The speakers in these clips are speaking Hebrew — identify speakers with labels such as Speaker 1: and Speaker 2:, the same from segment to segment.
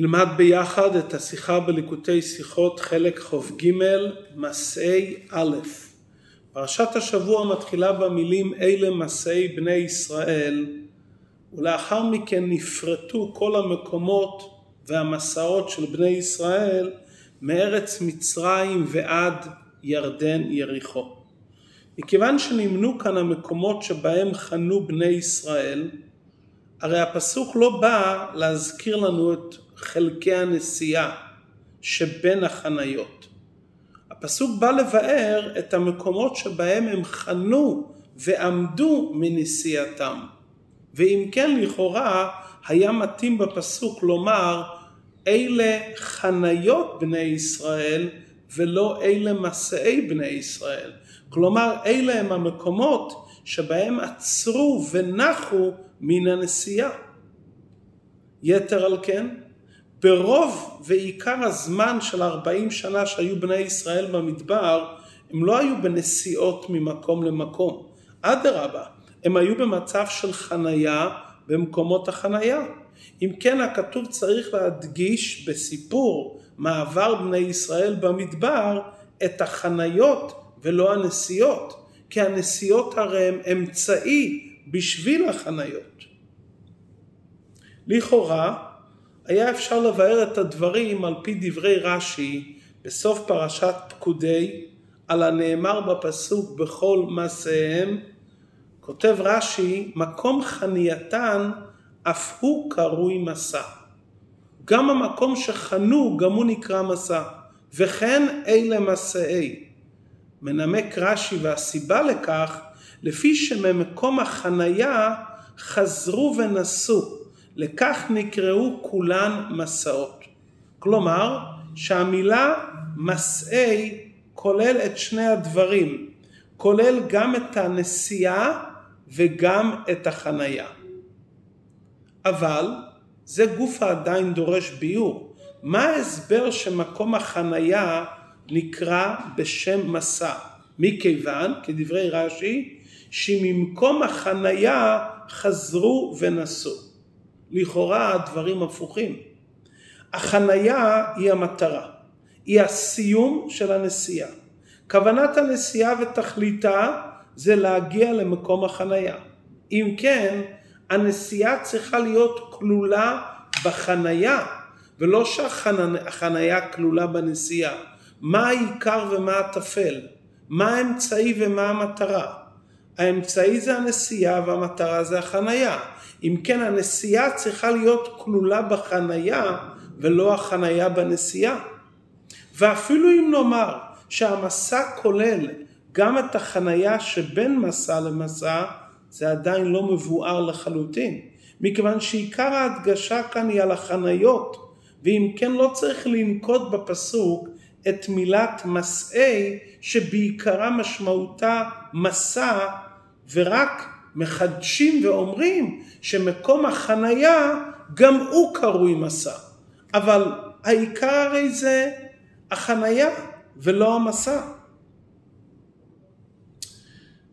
Speaker 1: נלמד ביחד את השיחה בליקוטי שיחות חלק כ"ג מסעי א'. פרשת השבוע מתחילה במילים אלה מסעי בני ישראל ולאחר מכן נפרטו כל המקומות והמסעות של בני ישראל מארץ מצרים ועד ירדן יריחו. מכיוון שנמנו כאן המקומות שבהם חנו בני ישראל, הרי הפסוק לא בא להזכיר לנו את חלקי הנסיעה שבין החניות. הפסוק בא לבאר את המקומות שבהם הם חנו ועמדו מנסיעתם. ואם כן לכאורה היה מתאים בפסוק לומר אלה חניות בני ישראל ולא אלה מסעי בני ישראל. כלומר אלה הם המקומות שבהם עצרו ונחו מן הנסיעה. יתר על כן, ברוב ועיקר הזמן של 40 שנה שהיו בני ישראל במדבר, הם לא היו בנסיעות ממקום למקום. אדרבה, הם היו במצב של חנייה במקומות החנייה. אם כן, הכתוב צריך להדגיש בסיפור מעבר בני ישראל במדבר את החניות ולא הנסיעות, כי הנסיעות הרי הם אמצעי בשביל החניות. לכאורה, היה אפשר לבאר את הדברים על פי דברי רש"י בסוף פרשת פקודי על הנאמר בפסוק בכל מעשיהם כותב רש"י מקום חנייתן אף הוא קרוי מסע. גם המקום שחנו גם הוא נקרא מסע וכן אלה מסעי. מנמק רש"י והסיבה לכך לפי שממקום החנייה חזרו ונסעו לכך נקראו כולן מסעות. כלומר שהמילה מסעי כולל את שני הדברים, כולל גם את הנסיעה וגם את החנייה. אבל זה גוף עדיין דורש ביור. מה ההסבר שמקום החנייה נקרא בשם מסע? מכיוון, כדברי רש"י, שממקום החנייה חזרו ונסעו. לכאורה הדברים הפוכים. החנייה היא המטרה, היא הסיום של הנסיעה. כוונת הנסיעה ותכליתה זה להגיע למקום החנייה. אם כן, הנסיעה צריכה להיות כלולה בחנייה, ולא שהחנייה כלולה בנסיעה. מה העיקר ומה הטפל? מה האמצעי ומה המטרה? האמצעי זה הנסיעה והמטרה זה החנייה. אם כן הנסיעה צריכה להיות כלולה בחנייה ולא החנייה בנסיעה. ואפילו אם נאמר שהמסע כולל גם את החנייה שבין מסע למסע, זה עדיין לא מבואר לחלוטין, מכיוון שעיקר ההדגשה כאן היא על החניות, ואם כן לא צריך לנקוט בפסוק את מילת מסעי שבעיקרה משמעותה מסע ורק מחדשים ואומרים שמקום החנייה גם הוא קרוי מסע. אבל העיקר הרי זה החנייה ולא המסע.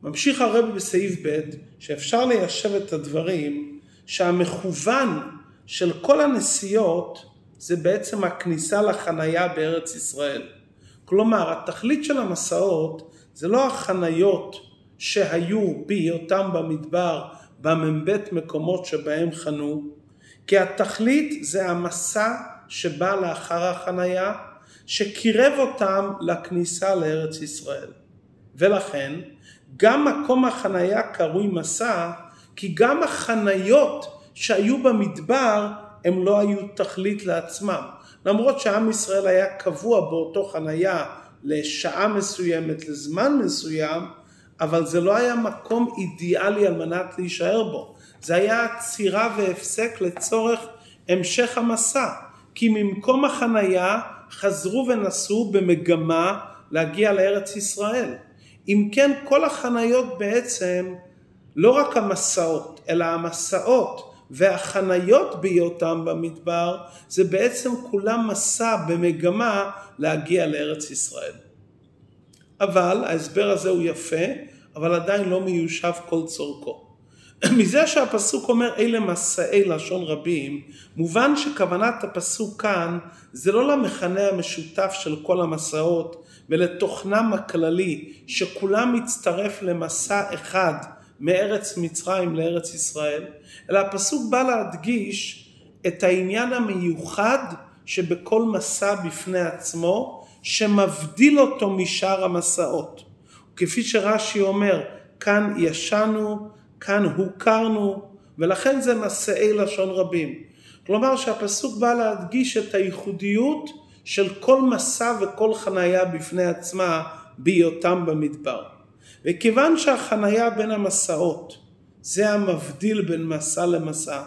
Speaker 1: ממשיך הרב בסעיף ב' שאפשר ליישב את הדברים שהמכוון של כל הנסיעות זה בעצם הכניסה לחנייה בארץ ישראל. כלומר התכלית של המסעות זה לא החניות שהיו בהיותם במדבר במ"ב מקומות שבהם חנו, כי התכלית זה המסע שבא לאחר החנייה, שקירב אותם לכניסה לארץ ישראל. ולכן, גם מקום החנייה קרוי מסע, כי גם החניות שהיו במדבר הם לא היו תכלית לעצמם. למרות שעם ישראל היה קבוע באותו חנייה לשעה מסוימת, לזמן מסוים, אבל זה לא היה מקום אידיאלי על מנת להישאר בו. זה היה עצירה והפסק לצורך המשך המסע. כי ממקום החנייה חזרו ונסעו במגמה להגיע לארץ ישראל. אם כן, כל החניות בעצם, לא רק המסעות, אלא המסעות והחניות בהיותם במדבר, זה בעצם כולם מסע במגמה להגיע לארץ ישראל. אבל ההסבר הזה הוא יפה, אבל עדיין לא מיושב כל צורכו. מזה שהפסוק אומר אלה מסעי לשון רבים, מובן שכוונת הפסוק כאן זה לא למכנה המשותף של כל המסעות ולתוכנם הכללי שכולם מצטרף למסע אחד מארץ מצרים לארץ ישראל, אלא הפסוק בא להדגיש את העניין המיוחד שבכל מסע בפני עצמו, שמבדיל אותו משאר המסעות. כפי שרש"י אומר, כאן ישנו, כאן הוכרנו, ולכן זה מסעי לשון רבים. כלומר שהפסוק בא להדגיש את הייחודיות של כל מסע וכל חניה בפני עצמה בהיותם במדבר. וכיוון שהחניה בין המסעות זה המבדיל בין מסע למסע,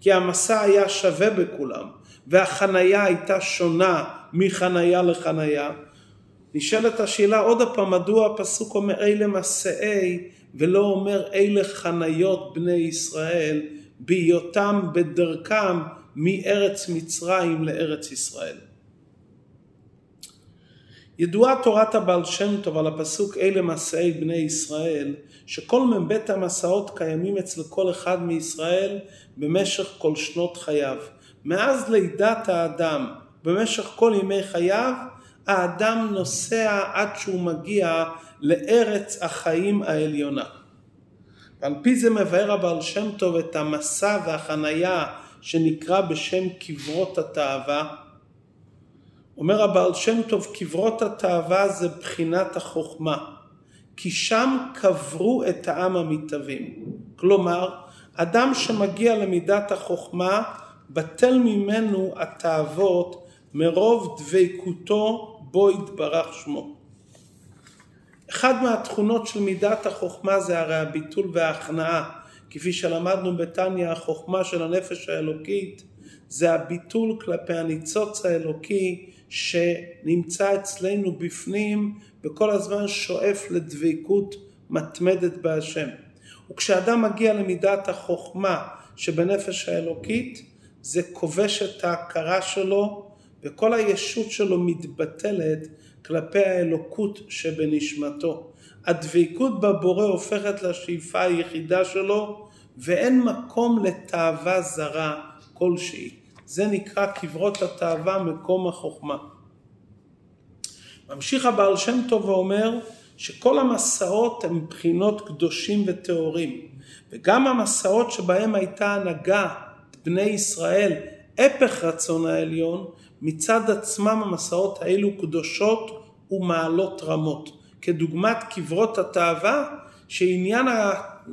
Speaker 1: כי המסע היה שווה בכולם, והחניה הייתה שונה מחניה לחניה, נשאלת השאלה עוד הפעם, מדוע הפסוק אומר אלה מסעי ולא אומר אלה חניות בני ישראל בהיותם בדרכם מארץ מצרים לארץ ישראל. ידועה תורת הבעל שם טוב על הפסוק אלה מסעי בני ישראל, שכל מ"ב המסעות קיימים אצל כל אחד מישראל במשך כל שנות חייו. מאז לידת האדם, במשך כל ימי חייו, האדם נוסע עד שהוא מגיע לארץ החיים העליונה. ועל פי זה מבאר הבעל שם טוב את המסע והחנייה שנקרא בשם קברות התאווה. אומר הבעל שם טוב, קברות התאווה זה בחינת החוכמה, כי שם קברו את העם המתאבים. כלומר, אדם שמגיע למידת החוכמה, בטל ממנו התאוות מרוב דבקותו בו יתברך שמו. אחד מהתכונות של מידת החוכמה זה הרי הביטול וההכנעה. כפי שלמדנו בתניא, החוכמה של הנפש האלוקית זה הביטול כלפי הניצוץ האלוקי שנמצא אצלנו בפנים וכל הזמן שואף לדבקות מתמדת בהשם. וכשאדם מגיע למידת החוכמה שבנפש האלוקית, זה כובש את ההכרה שלו וכל הישות שלו מתבטלת כלפי האלוקות שבנשמתו. הדבקות בבורא הופכת לשאיפה היחידה שלו ואין מקום לתאווה זרה כלשהי. זה נקרא קברות התאווה מקום החוכמה. ממשיך הבעל שם טוב ואומר שכל המסעות הם בחינות קדושים וטהורים וגם המסעות שבהם הייתה הנהגה בני ישראל הפך רצון העליון מצד עצמם המסעות האלו קדושות ומעלות רמות, כדוגמת קברות התאווה, שעניין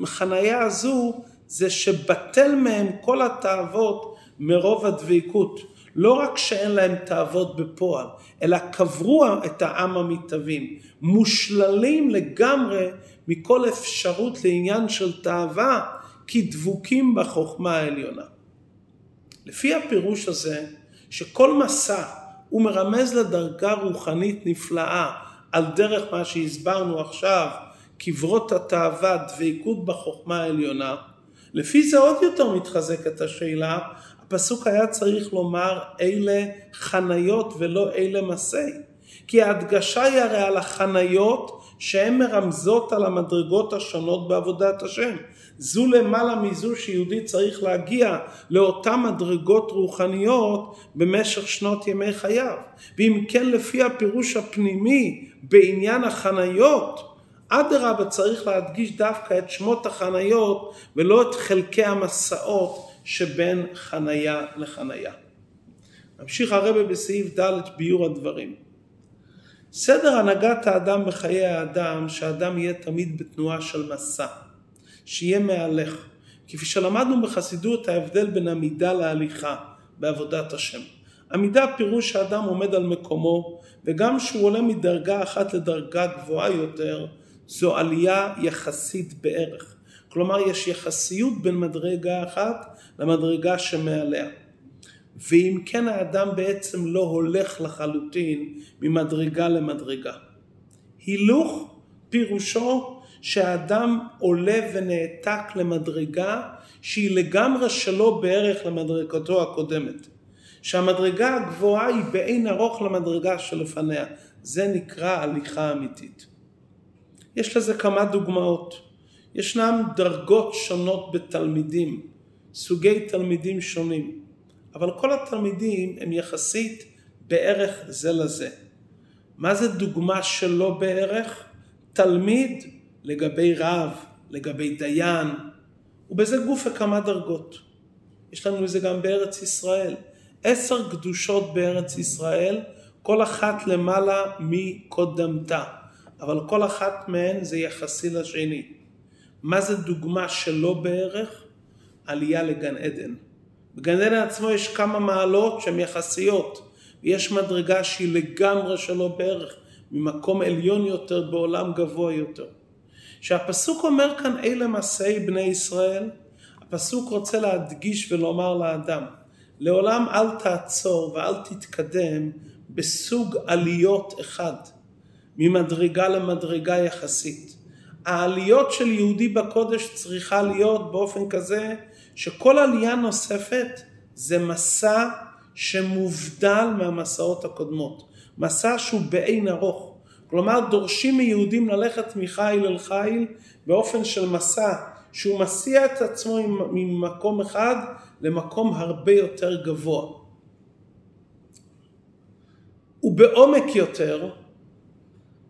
Speaker 1: החנייה הזו זה שבטל מהם כל התאוות מרוב הדבקות. לא רק שאין להם תאוות בפועל, אלא קברו את העם המתאבים, מושללים לגמרי מכל אפשרות לעניין של תאווה, כי דבוקים בחוכמה העליונה. לפי הפירוש הזה, שכל מסע הוא מרמז לדרגה רוחנית נפלאה על דרך מה שהסברנו עכשיו, קברות התאווה, דבקות בחוכמה העליונה, לפי זה עוד יותר מתחזקת השאלה, הפסוק היה צריך לומר אלה חניות ולא אלה מסי. כי ההדגשה היא הרי על החניות שהן מרמזות על המדרגות השונות בעבודת השם. זו למעלה מזו שיהודי צריך להגיע לאותן מדרגות רוחניות במשך שנות ימי חייו. ואם כן לפי הפירוש הפנימי בעניין החניות, אדרבה צריך להדגיש דווקא את שמות החניות ולא את חלקי המסעות שבין חניה לחניה. ממשיך הרבה בסעיף ד' ביור הדברים. סדר הנהגת האדם בחיי האדם, שהאדם יהיה תמיד בתנועה של מסע. שיהיה מהלך. כפי שלמדנו בחסידות ההבדל בין עמידה להליכה בעבודת השם. עמידה פירוש שהאדם עומד על מקומו וגם שהוא עולה מדרגה אחת לדרגה גבוהה יותר זו עלייה יחסית בערך. כלומר יש יחסיות בין מדרגה אחת למדרגה שמעליה. ואם כן האדם בעצם לא הולך לחלוטין ממדרגה למדרגה. הילוך פירושו שהאדם עולה ונעתק למדרגה שהיא לגמרי שלו בערך למדרגתו הקודמת. שהמדרגה הגבוהה היא באין ארוך למדרגה שלפניה. זה נקרא הליכה אמיתית. יש לזה כמה דוגמאות. ישנם דרגות שונות בתלמידים, סוגי תלמידים שונים, אבל כל התלמידים הם יחסית בערך זה לזה. מה זה דוגמה שלא בערך? תלמיד לגבי רב, לגבי דיין, ובזה גופה כמה דרגות. יש לנו את זה גם בארץ ישראל. עשר קדושות בארץ ישראל, כל אחת למעלה מקודמתה, אבל כל אחת מהן זה יחסי לשני. מה זה דוגמה שלא בערך? עלייה לגן עדן. בגן עדן עצמו יש כמה מעלות שהן יחסיות, ויש מדרגה שהיא לגמרי שלא בערך, ממקום עליון יותר בעולם גבוה יותר. שהפסוק אומר כאן אלה מסעי בני ישראל, הפסוק רוצה להדגיש ולומר לאדם, לעולם אל תעצור ואל תתקדם בסוג עליות אחד, ממדרגה למדרגה יחסית. העליות של יהודי בקודש צריכה להיות באופן כזה שכל עלייה נוספת זה מסע שמובדל מהמסעות הקודמות, מסע שהוא באין ארוך. כלומר דורשים מיהודים ללכת מחיל אל חיל באופן של מסע שהוא מסיע את עצמו ממקום אחד למקום הרבה יותר גבוה. ובעומק יותר,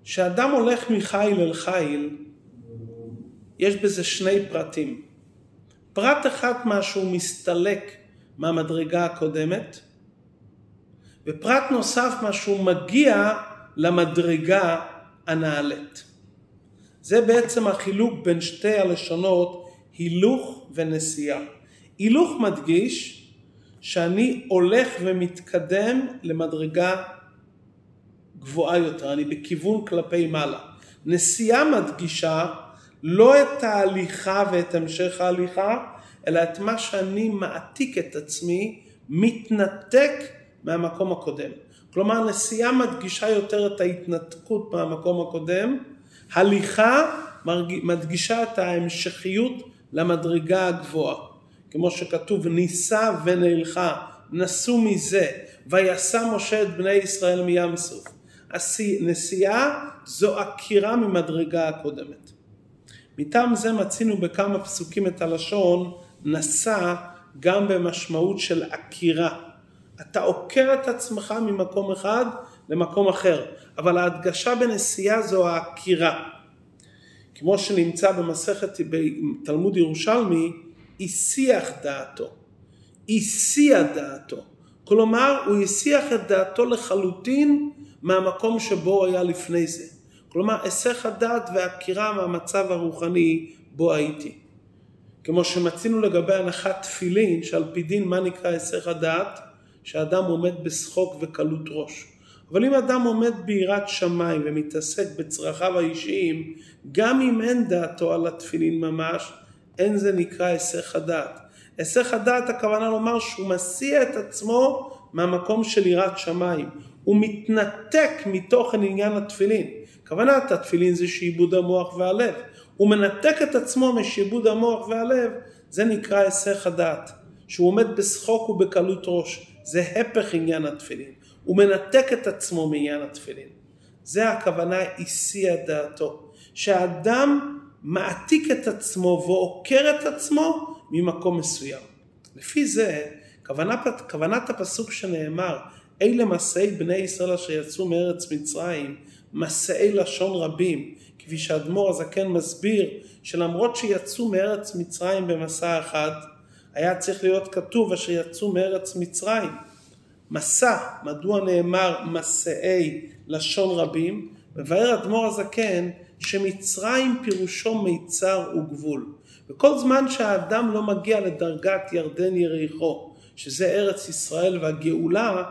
Speaker 1: כשאדם הולך מחיל אל חיל, יש בזה שני פרטים. פרט אחד מה שהוא מסתלק מהמדרגה הקודמת, ופרט נוסף מה שהוא מגיע למדרגה הנעלית. זה בעצם החילוק בין שתי הלשונות הילוך ונסיעה. הילוך מדגיש שאני הולך ומתקדם למדרגה גבוהה יותר, אני בכיוון כלפי מעלה. נסיעה מדגישה לא את ההליכה ואת המשך ההליכה, אלא את מה שאני מעתיק את עצמי, מתנתק מהמקום הקודם. כלומר, נסיעה מדגישה יותר את ההתנתקות מהמקום הקודם, הליכה מדגישה את ההמשכיות למדרגה הגבוהה. כמו שכתוב, ניסה ונלכה, נסו מזה, ויסע משה את בני ישראל מים סוף. נסיעה זו עקירה ממדרגה הקודמת. מטעם זה מצינו בכמה פסוקים את הלשון נסע גם במשמעות של עקירה. אתה עוקר את עצמך ממקום אחד למקום אחר, אבל ההדגשה בנסיעה זו העקירה. כמו שנמצא במסכת בתלמוד ירושלמי, הסיח דעתו. הסיע דעתו. כלומר, הוא הסיח את דעתו לחלוטין מהמקום שבו הוא היה לפני זה. כלומר, היסח הדעת והעקירה מהמצב הרוחני בו הייתי. כמו שמצינו לגבי הנחת תפילין, שעל פי דין מה נקרא היסח הדעת? שאדם עומד בשחוק וקלות ראש. אבל אם אדם עומד ביראת שמיים ומתעסק בצרכיו האישיים, גם אם אין דעתו על התפילין ממש, אין זה נקרא היסח הדעת. היסח הדעת הכוונה לומר שהוא מסיע את עצמו מהמקום של יראת שמיים. הוא מתנתק מתוכן עניין התפילין. כוונת התפילין זה שעיבוד המוח והלב. הוא מנתק את עצמו משעבוד המוח והלב, זה נקרא היסח הדעת. שהוא עומד בשחוק ובקלות ראש. זה הפך עניין התפילין. הוא מנתק את עצמו מעניין התפילין. זה הכוונה הסיע דעתו. שהאדם מעתיק את עצמו ועוקר את עצמו ממקום מסוים. לפי זה, כוונת, כוונת הפסוק שנאמר, אלה מסעי בני ישראל אשר יצאו מארץ מצרים, מסעי לשון רבים, כפי שאדמו"ר הזקן מסביר, שלמרות שיצאו מארץ מצרים במסע אחד, היה צריך להיות כתוב אשר יצאו מארץ מצרים. מסע, מדוע נאמר מסעי לשון רבים? מבאר אדמו"ר הזקן שמצרים פירושו מיצר וגבול. וכל זמן שהאדם לא מגיע לדרגת ירדן יריחו, שזה ארץ ישראל והגאולה,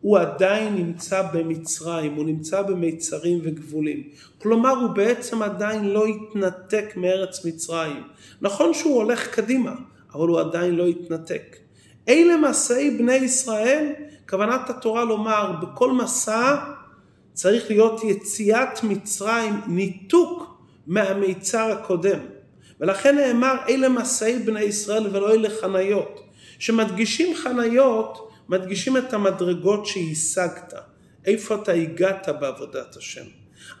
Speaker 1: הוא עדיין נמצא במצרים, הוא נמצא במיצרים וגבולים. כלומר, הוא בעצם עדיין לא התנתק מארץ מצרים. נכון שהוא הולך קדימה, אבל הוא עדיין לא התנתק. אלה מסעי בני ישראל, כוונת התורה לומר, בכל מסע צריך להיות יציאת מצרים, ניתוק מהמיצר הקודם. ולכן נאמר אלה מסעי בני ישראל ולא אלה חניות. שמדגישים חניות, מדגישים את המדרגות שהשגת. איפה אתה הגעת בעבודת השם.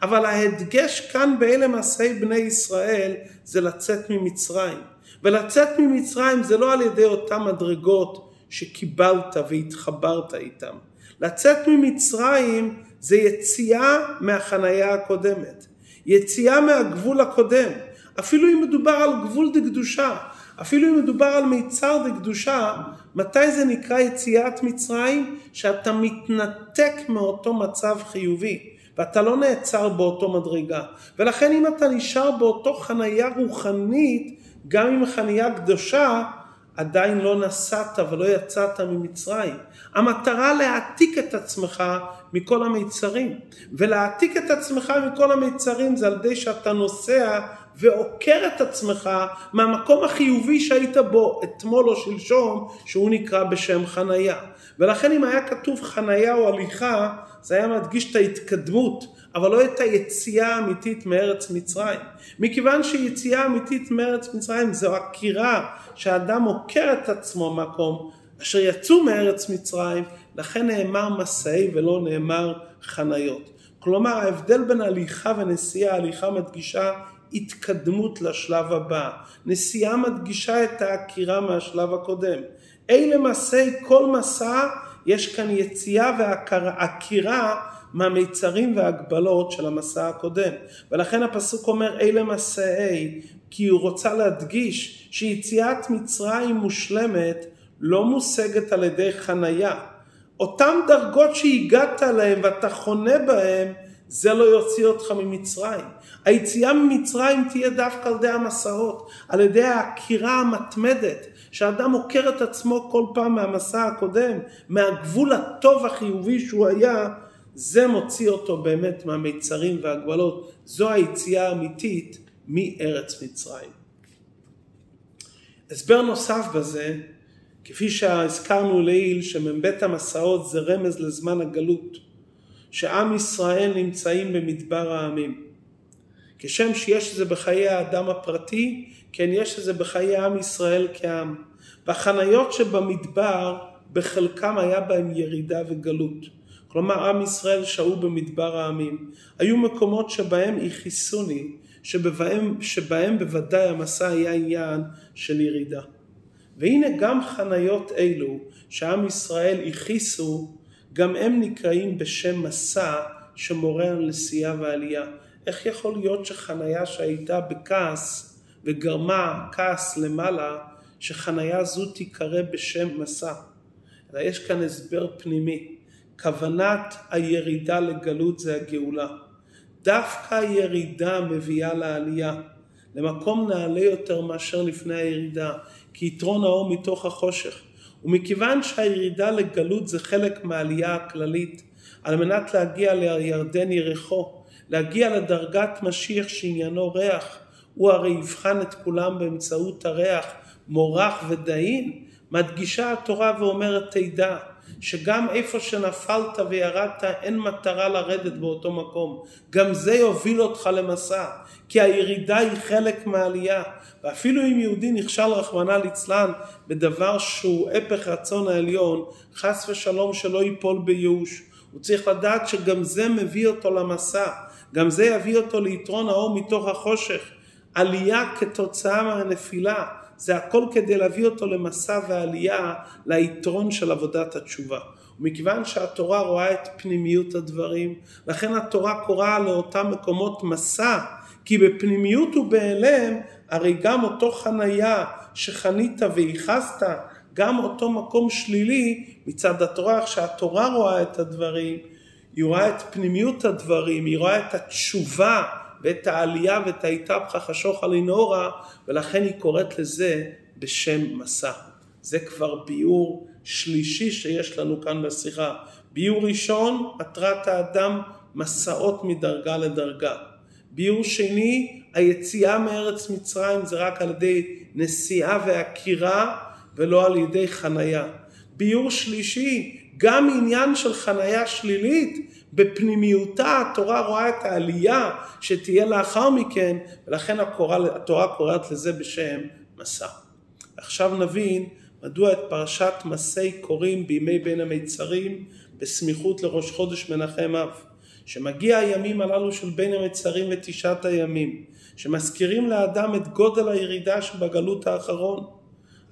Speaker 1: אבל ההדגש כאן באלה מעשי בני ישראל זה לצאת ממצרים. ולצאת ממצרים זה לא על ידי אותן מדרגות שקיבלת והתחברת איתם. לצאת ממצרים זה יציאה מהחנייה הקודמת, יציאה מהגבול הקודם, אפילו אם מדובר על גבול דקדושה, אפילו אם מדובר על מיצר דקדושה, מתי זה נקרא יציאת מצרים? שאתה מתנתק מאותו מצב חיובי. ואתה לא נעצר באותו מדרגה. ולכן אם אתה נשאר באותו חנייה רוחנית, גם אם חנייה קדושה, עדיין לא נסעת ולא יצאת ממצרים. המטרה להעתיק את עצמך מכל המיצרים. ולהעתיק את עצמך מכל המיצרים זה על ידי שאתה נוסע ועוקר את עצמך מהמקום החיובי שהיית בו אתמול או שלשום, שהוא נקרא בשם חנייה. ולכן אם היה כתוב חנייה או הליכה, זה היה מדגיש את ההתקדמות, אבל לא את היציאה האמיתית מארץ מצרים. מכיוון שיציאה אמיתית מארץ מצרים זו עקירה שהאדם עוקר את עצמו מקום אשר יצאו מארץ מצרים, לכן נאמר מסעי ולא נאמר חניות. כלומר ההבדל בין הליכה ונסיעה, הליכה מדגישה התקדמות לשלב הבא. נסיעה מדגישה את העקירה מהשלב הקודם. אלה מסעי כל מסע יש כאן יציאה ועקירה מהמיצרים וההגבלות של המסע הקודם. ולכן הפסוק אומר אלה מסעי, כי הוא רוצה להדגיש שיציאת מצרים מושלמת לא מושגת על ידי חנייה. אותן דרגות שהגעת אליהן ואתה חונה בהן, זה לא יוציא אותך ממצרים. היציאה ממצרים תהיה דווקא על ידי המסעות, על ידי העקירה המתמדת, שאדם עוקר את עצמו כל פעם מהמסע הקודם, מהגבול הטוב החיובי שהוא היה, זה מוציא אותו באמת מהמיצרים והגבלות. זו היציאה האמיתית מארץ מצרים. הסבר נוסף בזה, כפי שהזכרנו לעיל, שמ"ב המסעות זה רמז לזמן הגלות, שעם ישראל נמצאים במדבר העמים. כשם שיש את זה בחיי האדם הפרטי, כן יש את זה בחיי עם ישראל כעם. והחניות שבמדבר, בחלקם היה בהם ירידה וגלות. כלומר עם ישראל שהו במדבר העמים. היו מקומות שבהם הכיסוני, שבהם, שבהם בוודאי המסע היה עניין של ירידה. והנה גם חניות אלו שעם ישראל הכיסו, גם הם נקראים בשם מסע שמורה על נסיעה ועלייה. איך יכול להיות שחניה שהייתה בכעס וגרמה כעס למעלה, שחניה זו תיקרא בשם מסע? אלא יש כאן הסבר פנימי. כוונת הירידה לגלות זה הגאולה. דווקא הירידה מביאה לעלייה, למקום נעלה יותר מאשר לפני הירידה, כי יתרון האור מתוך החושך. ומכיוון שהירידה לגלות זה חלק מהעלייה הכללית, על מנת להגיע לירדן ירחו, להגיע לדרגת משיח שעניינו ריח, הוא הרי יבחן את כולם באמצעות הריח, מורח ודאין, מדגישה התורה ואומרת תדע, שגם איפה שנפלת וירדת אין מטרה לרדת באותו מקום. גם זה יוביל אותך למסע, כי הירידה היא חלק מהעלייה. ואפילו אם יהודי נכשל רחמנא ליצלן בדבר שהוא הפך רצון העליון, חס ושלום שלא ייפול בייאוש. הוא צריך לדעת שגם זה מביא אותו למסע, גם זה יביא אותו ליתרון האור מתוך החושך. עלייה כתוצאה מהנפילה. זה הכל כדי להביא אותו למסע ועלייה ליתרון של עבודת התשובה. ומכיוון שהתורה רואה את פנימיות הדברים, לכן התורה קוראה לאותם מקומות מסע, כי בפנימיות ובהיעלם, הרי גם אותו חנייה שחנית וייחסת, גם אותו מקום שלילי מצד התורה, איך שהתורה רואה את הדברים, היא רואה את פנימיות הדברים, היא רואה את התשובה ואת העלייה ואת ההתהפכה חשוך על אינורה, ולכן היא קוראת לזה בשם מסע. זה כבר ביאור שלישי שיש לנו כאן בשיחה. ביאור ראשון, מטרת האדם מסעות מדרגה לדרגה. ביאור שני, היציאה מארץ מצרים זה רק על ידי נסיעה ועקירה ולא על ידי חנייה. ביאור שלישי, גם עניין של חנייה שלילית בפנימיותה התורה רואה את העלייה שתהיה לאחר מכן, ולכן התורה, התורה קוראת לזה בשם מסע. עכשיו נבין מדוע את פרשת מסי קוראים בימי בין המיצרים בסמיכות לראש חודש מנחם אב, שמגיע הימים הללו של בין המצרים ותשעת הימים, שמזכירים לאדם את גודל הירידה שבגלות האחרון.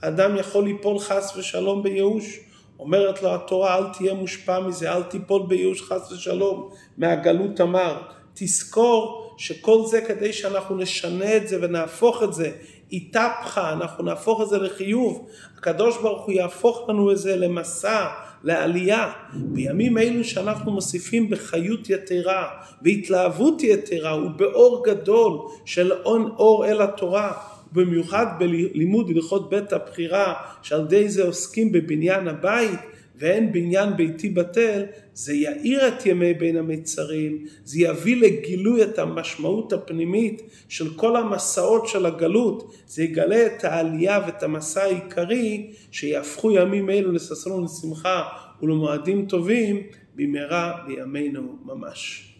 Speaker 1: האדם יכול ליפול חס ושלום בייאוש. אומרת לו התורה, אל תהיה מושפע מזה, אל תיפול בייאוש חס ושלום מהגלות המר. תזכור שכל זה כדי שאנחנו נשנה את זה ונהפוך את זה, איתפחה, אנחנו נהפוך את זה לחיוב. הקדוש ברוך הוא יהפוך לנו את זה למסע, לעלייה. בימים אלו שאנחנו מוסיפים בחיות יתרה, בהתלהבות יתרה ובאור גדול של אור אל התורה, במיוחד בלימוד הלכות בית הבחירה, שעל ידי זה עוסקים בבניין הבית, ואין בניין ביתי בטל, זה יאיר את ימי בין המצרים, זה יביא לגילוי את המשמעות הפנימית של כל המסעות של הגלות, זה יגלה את העלייה ואת המסע העיקרי שיהפכו ימים אלו לששון ולשמחה ולמועדים טובים במהרה בימינו ממש.